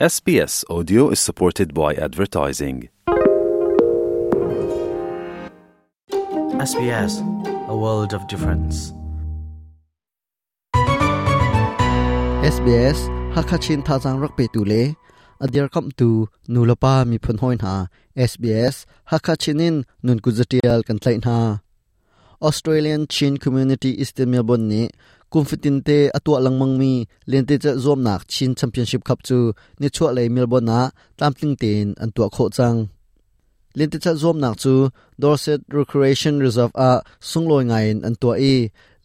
SBS Audio is supported by advertising. SBS, a world of difference. SBS Hakachin Tazang Rokpe Tule, Adir Kam Tu Nulapa Mi Phunhoin Ha, SBS Hakachinin Nun Kuzatial Kantlai ha. Australian Chin Community Istemia Bonni kumfitin te atua langmang mi lente cha zom nak Chin Championship Cup chu ni chua le Melbourne na tamtling ten an tua kho chang lente cha zom nak chu Dorset Recreation Reserve a sungloi ngain an tua e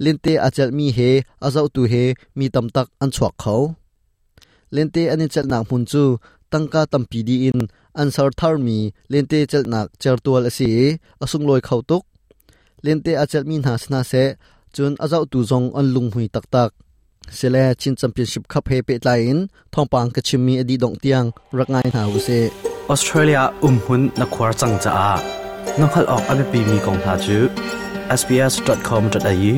lente achal mi he azau tu he mi tamtak an chuak khau lente ani chal nak mun chu tangka tampi di in an sar thar mi lente chal nak char tual ase asung loi khau tuk lente achel min ha sna se chun azau tu zong an lung hui tak tak sele chin championship cup he pe tlain thongpang ka chimmi adi dong tiang rakai na u se australia um hun na khwar chang cha a nokhal ok abi pi mi kong ha chu sbs.com.au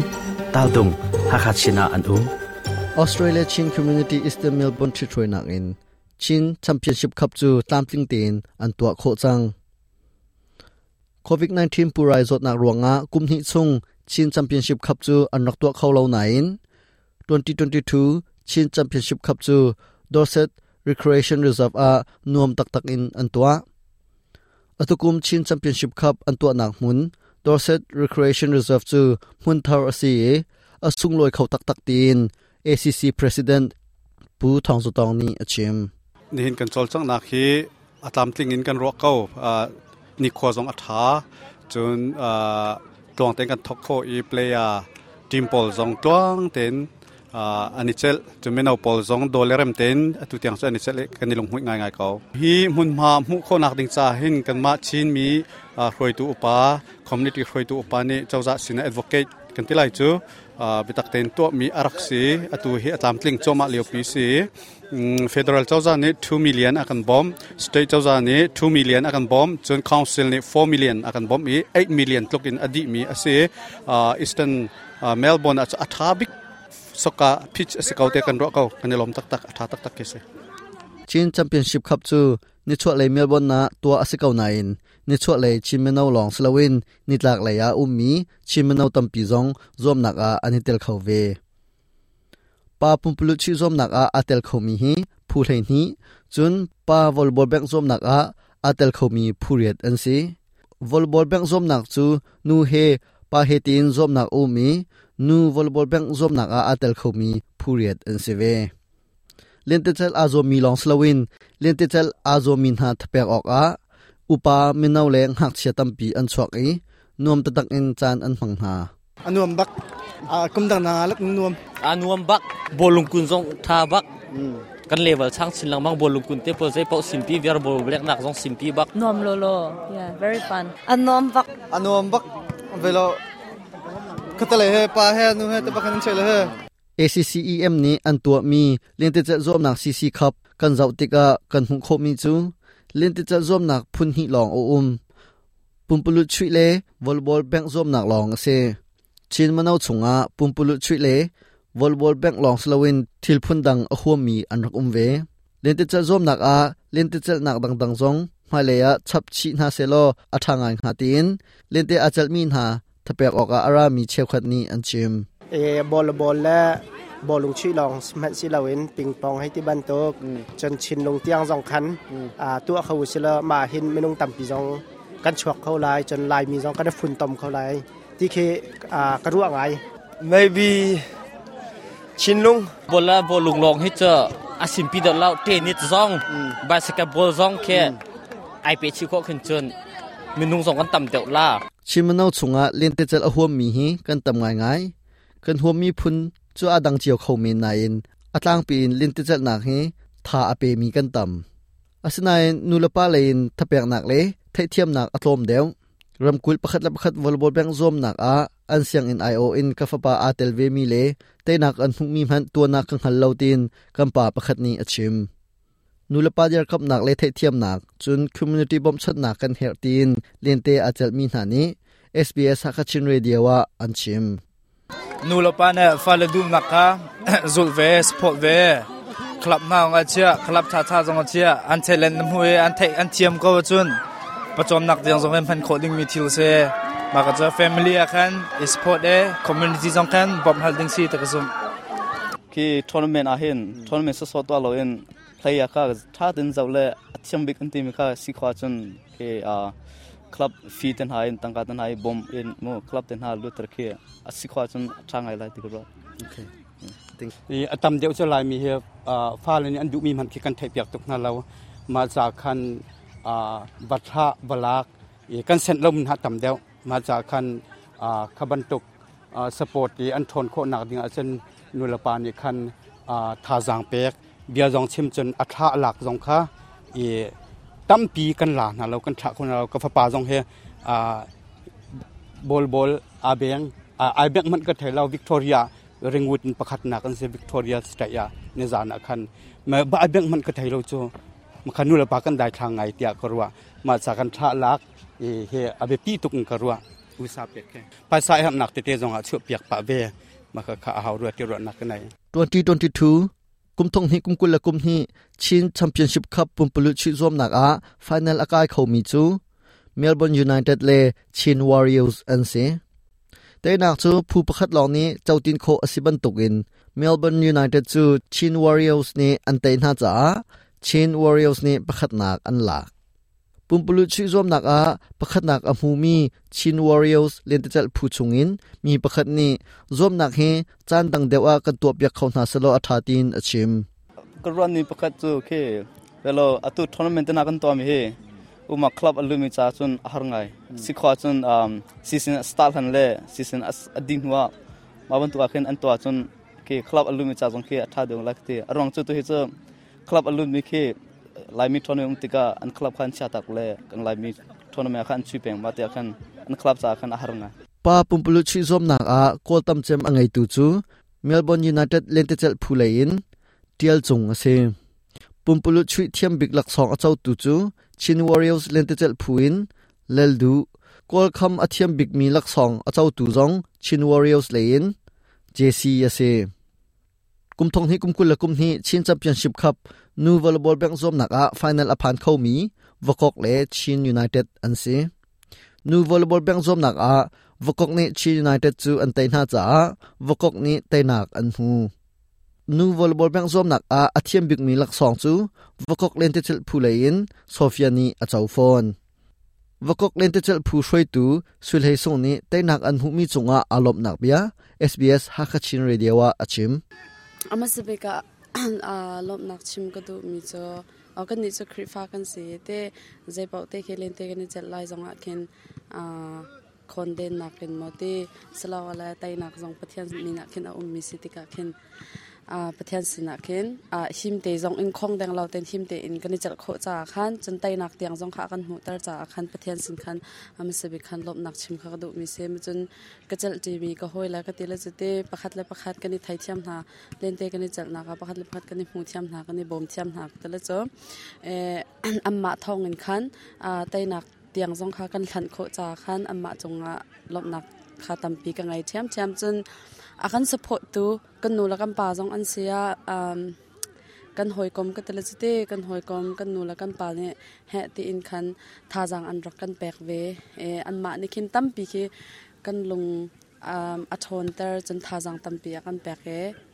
taldung hakha china an um australia chin community is the melbourne tri troi nak in chin championship cup chu tamtling tin an tua kho chang โควิด19ปูไรจดนักรวงะกุมหิซุงชินแชมเปี้ยนชิพคัพจูอันนักตัวเขาเล่าไหน2022ชินแชมเปี้ยนชิพคัพจูดอร์เซต r e c r e a t i นรีเซ e r v e อานวมตักตักอินอันตัวอัตุกุมชินแชมเปี้ยนชิพคัพอันตัวนักมุนดอร์เซต r e c r e a t i นรีเซ e r v e จูมุนทาร์ซีอาสุงลอยเขาตักตักตีน ACC president ปูทองสุตองนี้อาชิมนี่เห็นกันโซลช่างนักฮีอาตามติงอินกันรัวเขาอ่านิโคซองอัฐาจนตัตวงเต็งกันทกโคอีเพลยาทีมบอลซองตวงเต็นออันนี้เจลจนไม่เอาบอลซองโดเลเรมเต็นตุเตียงซอันนี้เชลกันนี่ลงหุ่ยง่ายๆเขาฮีมุนมามุโคนักดิงซาหินกันมาชินมีอ่าคอยตวอุปาคอมมิตี้คอยตวอุปานี่เจ้าจะสินะเอ็ดอกเกตกันที่ไรจู bitak ten to mi arak si atu hi atlam tling choma lio pi si federal chawza ni 2 million akan bom state chawza ni 2 million akan bom chun council ni 4 million akan bom i 8 million tlok in adi mi ase eastern melbourne at athabik soka pitch asikaute kan ro ko kanilom tak tak atha tak tak kese chin championship cup chu ni chuak le melbourne na tua asiko na in ni chuak le chimeno long slawin ni tlak le ya ummi chimeno tampi zong zom nak a ani tel khove pa pumpulu chi zom nak a atel khomi hi phu hlein hi chun pa volbol bank zom nak a atel khomi phuriat an si volbol bank zom nak chu nu he pa hetin zom nak ummi nu volbol bank zom nak a atel khomi phuriat an si ve lentechal azo mi long slawin lentechal azo min ha thpek ok a upa minau leng hak chatam pi an chuak e nuam tatak in chan an phang ha anuam bak a kum dang na lak nuam anuam bak bolung kun zong tha bak hmm. kan level sang sin lang mang bolung kun te po zai po simpi ver bol blek nak zong simpi bak nuam lo lo yeah very fun anuam bak anuam bak velo katale he pa he nu he te bakan chele he ACCEM นี้อันตัวมีเลียนติจะร่วมนัก CC ครับกันเจ้าติกากันหุงคบมีจูเลียนติจะ o ่วมนักพุนหิหลองโออุมปุ่มปลุชุยเลวอลบอลแบงร่วมนักหลองเซชินมะนาวสุงอาปุ่มปลุชุยเลวอลบอลแบงหลองสลาวินทิลพุนดังอหัวมีอันรักอุมเวเลียนติจะ o ่วมนักอาเลียนติจะนักดังดังซงมาเลยะชับชีนาเซโลอัทางานหาตีนเลียนติอาจัลมีนหาทะเปียกออกอารามีเชฟคัดนี้อันชิมเอบอลบอลและบอลลงชีลองมัดสิลาเวนปิงปองให้ที่บ้านโตกจนชินลงเตียงสองคันอ่าตัวเขาชิลมาเห็นไม่ลงต่ำปีจองกันชวกเขาลาย จนลายมีจองกันดฝุ่นตมเขาลายที่เคอ่ากระรั่วไง maybe ชินลงบอลละบอลลงลองให้เจออาสิมปีเดเลาเตนิดสองบาสเกตบอลสองแค่ไอเปชิโกขึ้นจนมินุงสองกันต่ำเดียวล่าชิมันเอาสุงะเล่นเตจะเอหัวมีฮีกันต่ำไงไงกันหัวมีพุนจู่อดังเจียวเขาเมนายนอาตางปีนลินติจัดหนักเฮท่าอาเปมีกันต่ำอาศนายนูลปาเลนทะเแียกหนักเลยไทเทียมหนักอัตลมเดียวรำคุลประคัดละประคัดวอลบอลแบงซอมหนักอาอันเสียงอินไอโออินกาฟปาอาเตลเวมีเลเตนักอันหุ่มีหันตัวนักกังหันเลาตินกัมป่าประคัดนี้อัชิมนูลปาเดียร์กับหนักเลยทเทียมหนักจนคอมมูนิตี้บอมชัดหนักกันเฮรตินเลินเตอาเจลมีหานี้ SBS ฮักชินเรเดียวาอันชิมนูลปานะฟาลดูนักกาจุลเวสพอเวคลับนาองาเชียคลับชาชาจงเชียอันเทเลนมวยอันเทอันเทียมก็จุนประจอมนักเดียงจงเล่นพันโคดิงมีทิลเซมากระจะแฟมิลี่อคันอิสปอร์ตเอคอมมูนิตี้จงคันบอมฮัลดิงซีตะกซุมคีทัวร์นาเมนต์อาเห็นทัวร์นาเมนต์สดตัวเราเองเพลย์ยาคัะถ้าดินจะเล่เทียมบิ๊กอันทีมกคสิขวาจุนคีอ่าคลับฟีทันไฮน์ตั้งกาตันไฮบอมเอ็นมคลับเทนฮาลุตระเคียอัศควาชนช่างไฮไลท์ที่กรอที่อัตมเดียวจะลายมีเฮฟ้าเลยนี่อันดูมีมันคือการเทเปียกตกนั่นแล้มาจากคันบัตราบลักอีกันเซนลมนะตัมเดียวมาจากคันขบันตุกสปอร์ตอันทนโคหนักดี่งอาเซนนุลปานอีคันทาจางเป็กเบียร์จองชิมจนอัตราหลักจองค่าอีตั้มปีกันหลานะเรากันทกคนเราก็ฟ้าป่าจงเฮาบอลบอลอาเบงอาอาเบงมันก็เทเราวิกตอเรียริงวุฒิประคตนักันเซวิกตอเรียสเตียเนจานักันมืบ้าอาเบงมันก็เทเราจูมันขันนู่นละปากันได้ทางไงเตียกรัวมาสากันทกลักเฮอาเบปีตุกกรัวอุตสาเปียกภาษาหำหนักเตเตจงอาชุบเปียกปะเบมาค่ะข้าเอาด้วยที่รถนักกันไหน2022กุมทงฮีกุมกุลกุมฮีชินแชมเปี้ยนชิพคัพปุ่มปลุชิซวมนักอาไฟแนลอากาศเขามีจูเมลเบิร์นยูไนเต็ดเล่ชินวอริเออร์สเอ็นซีแต่นักจูผู้ประคัดเหล่านี้เจ้าตินโคอสิบันตุกินเมลเบิร์นยูไนเต็ดจูชินวอริเอลส์นี้อันเตนฮาจ้าชินวอริเอลส์นี้ประคัดหนักอันหลักปุ่มปลุกชีวิตนักอาประคตหนักอัมูมีชินวอริโอสเลนเตจัลผู้ชงอินมีประคตนี้ซ่อมนักเฮจันตังเดวากันตัวเปียกเขาหนาสโลอัธาตินอาชิมกระนนี้ประคตจูเคแล้วอัตุทอนเมนต์นักกันตัวมีเฮอุมาคลับอลูมิจ้าุนอาหารไงสิขวาชนอ่าซีซันสตาร์ทันเล่ซีซันอดีนวมาบรรทุกอาเคนอันตัวุนเคคลับอลูมิจ้าุนเคอัธาเดงลักเตอรองจดตัุเฮจคลับอลูมิเค laimi tournament tika an club khan cha tak le kan laimi tournament khan chu peng ma te khan an club cha khan har nga pa pumpulu chi zom na a kol tam chem angai tu chu melbourne united lente chel phule in tial chung ase pumpulu chi thiam big lak song achau tu chu chin warriors lente chel phuin lel du kol kham athiam big mi lak song achau tu zong chin warriors lein jc ase kumthong hi kumkul la kumni chin championship cup นูวอลบอลแบงซอมนักอะฟิแนลอพันเข้ามีวกอกเลชินยูไนเต็ดอันซีนูวอลบอลแบงซอมนักอะวกอกนี้ชินยูไนเต็ดจูอันเตน่าจ้าวกอกนี้เตนักอันหูนูวอลบอลแบงซอมนักอะอาเทียมบิกมีลักสองจูวกอกเลนเตเชลพูเลยนโซฟฟียนีอาจจาวฟอนวกอกเลนเตเชลพูช่วยตูสุลเฮซงนี้เตนักอันหูมีจงอะอารมณ์นักเบีย SBS ฮักชินเรดิโวอาชิมอามาสเบกะ아 lop nak chim ka du mi cho a kan ni cho khri fa อาประเทศสินักินอาหิมเตยงอินคงแดงเราเต็นหิมเตอินกันจะโคจาขันจนไตนักเตียงจงขากันหูตาจากันประเทศสินขันอามิสบิคันลบนักชิมขากดูมิเซมจนกระจัดจีมีก็ห้อยแล้วก็ตีละจุดเตประคัดและประคัดกันนี่ไทยเทียมหาเล่นเตะกันนี่จัดนะคประคัดและประคัดกันนี่หูเทียมหากันนี่บ่มเทียมหากแต่ละจ้อเอออามาทองอินขันอาไตนักเตียงจงขากันทันโคจาขันอามาจงอะลบนักคาตัมปีกันไงเทียมเทียมจนอาการสปอร์ตตัวกันนูและกันป่าจงอันเสียกันหอยกลมกันตะลึิเตกันหอยกลมกันนูและกันป่าเนี่ยแฮตีอินคันท่าจังอันรักกันแปลกเวเออันมาในคินตัมปีคีกันลงอัทโอนเตอร์จนท่าจังตัมปีกันแปลกเอ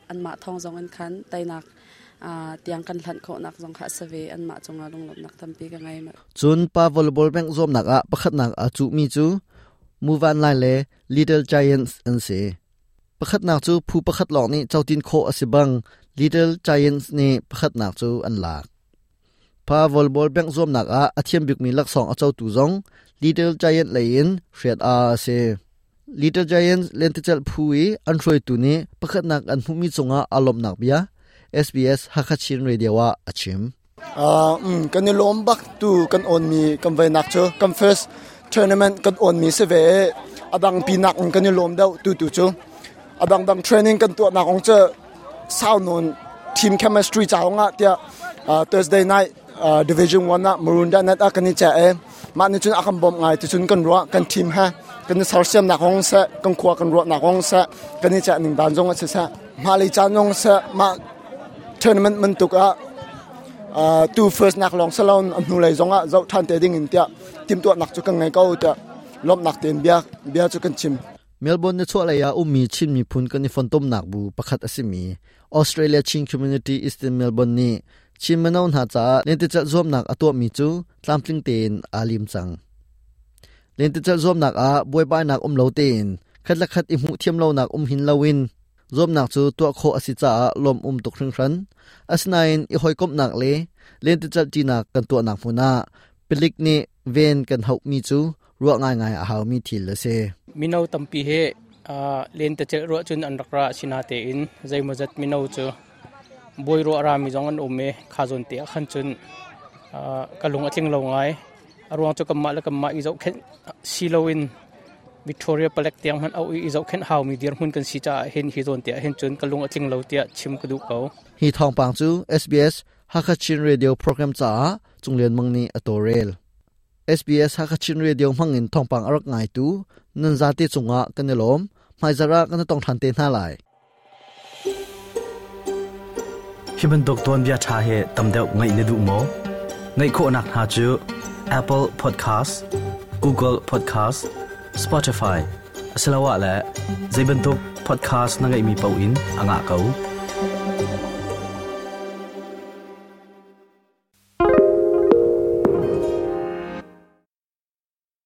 อันมาทองจงอันคันไตนักเตียงกันหลันเขานักจงขาสเวอันมาจงอาลงหลบนักตัมปีกันไงมาจนปา volleyball ลแบงซอมนักอะประคัดนักอะจุมีจู move on lai le little giants an se pakhat nak chu phu pakhat lok ni chautin kho asibang little giants ni pakhat nak chu an lak pa volleyball bank zom nak a athiam bik mi lak song a chau tu zong little giant lain shet a se little giants lentichal phui an roi tu ni pakhat nak an humi chunga alom nak bia SBS Hakachin Radio wa achim อ่าอืมกันนี่ล้มบักตูกันออนมีกันไวนักเจอกันเฟส tournament kan on mi se ve adang pinak nak kan ni lom dau tu tu chu adang dang training kan tu na ong che sao non team chemistry cha nga ah tia ah, thursday night ah, division 1 na murunda net akani cha e ma ni chun akam bom ngai tu chun kan ro kan team ha kan sarsiam na ong sa kan kwa kan ro na ong sa kan ni cha ning dan jong cha sa ma li cha nong sa ma tournament man tu ka tu first nak long salon nu lai zonga zau than te ding in tia ทิมตัวนักจุกันไงก็จะลบนักเตียนเบียเบียจุกันชิมเมลเบิร์นชั่วระยะอุ้มมีชิมมีพุนกันในฝนต้มหนักบูประคัดอสิมีออสเตรเลียชิงคอมมูนิตี้อิสต์เมลเบิร์นนี่ชิมมานาวหาจ้าเลนติจะร่วมหนักอตัวมีจูตามติงเตนอาลิมซังเลนติจะร่วมหนักอาบวยบายหนักอุ้มเลาเตนคัดละคัดอิมุเทียมเลาหนักอุ้มหินเลาวินจอมหนักจูตัวโคอสิจ้าลมอุ้มตกครึ่งครันอสนายนอีหอยกบหนักเลยเลนติจะจีนักกันตัวหนักฟูนา pilik ni ven kan hau mi chu ruwa ngai ngai a hau mi thil la se minau tampi he len ta chel ruwa chun anrak ra sina te in zai mazat minau chu boi ro ra mi jong an umme khazon te khan chun kalung atling lo ngai arwang chu kamma la kamma i zo khen siloin Victoria palek tiang man au i zo khen hau mi dir hun kan si cha hen hi zon te hen chun kalung atling lo te chim kudu ko hi thong pang SBS ฮักชินเรดิโอโปรแกรมจ้าจงเรียนมังนีอัตโตเรล SBS ฮักชินเรดิโอมังอินทองปังอรักไงตูนันจัติจงอากันเนลมไม่ยจระกันต้องทันเตน่าไหลที่มันดกตัวนี้ชาเหตุตเดียวไงในดูโมไงโคนักหาจู Apple Podcast Google Podcast Spotify สลาวะและจะเป็นตัว podcast นั่งไอมีเป้าอินอ่างเก่า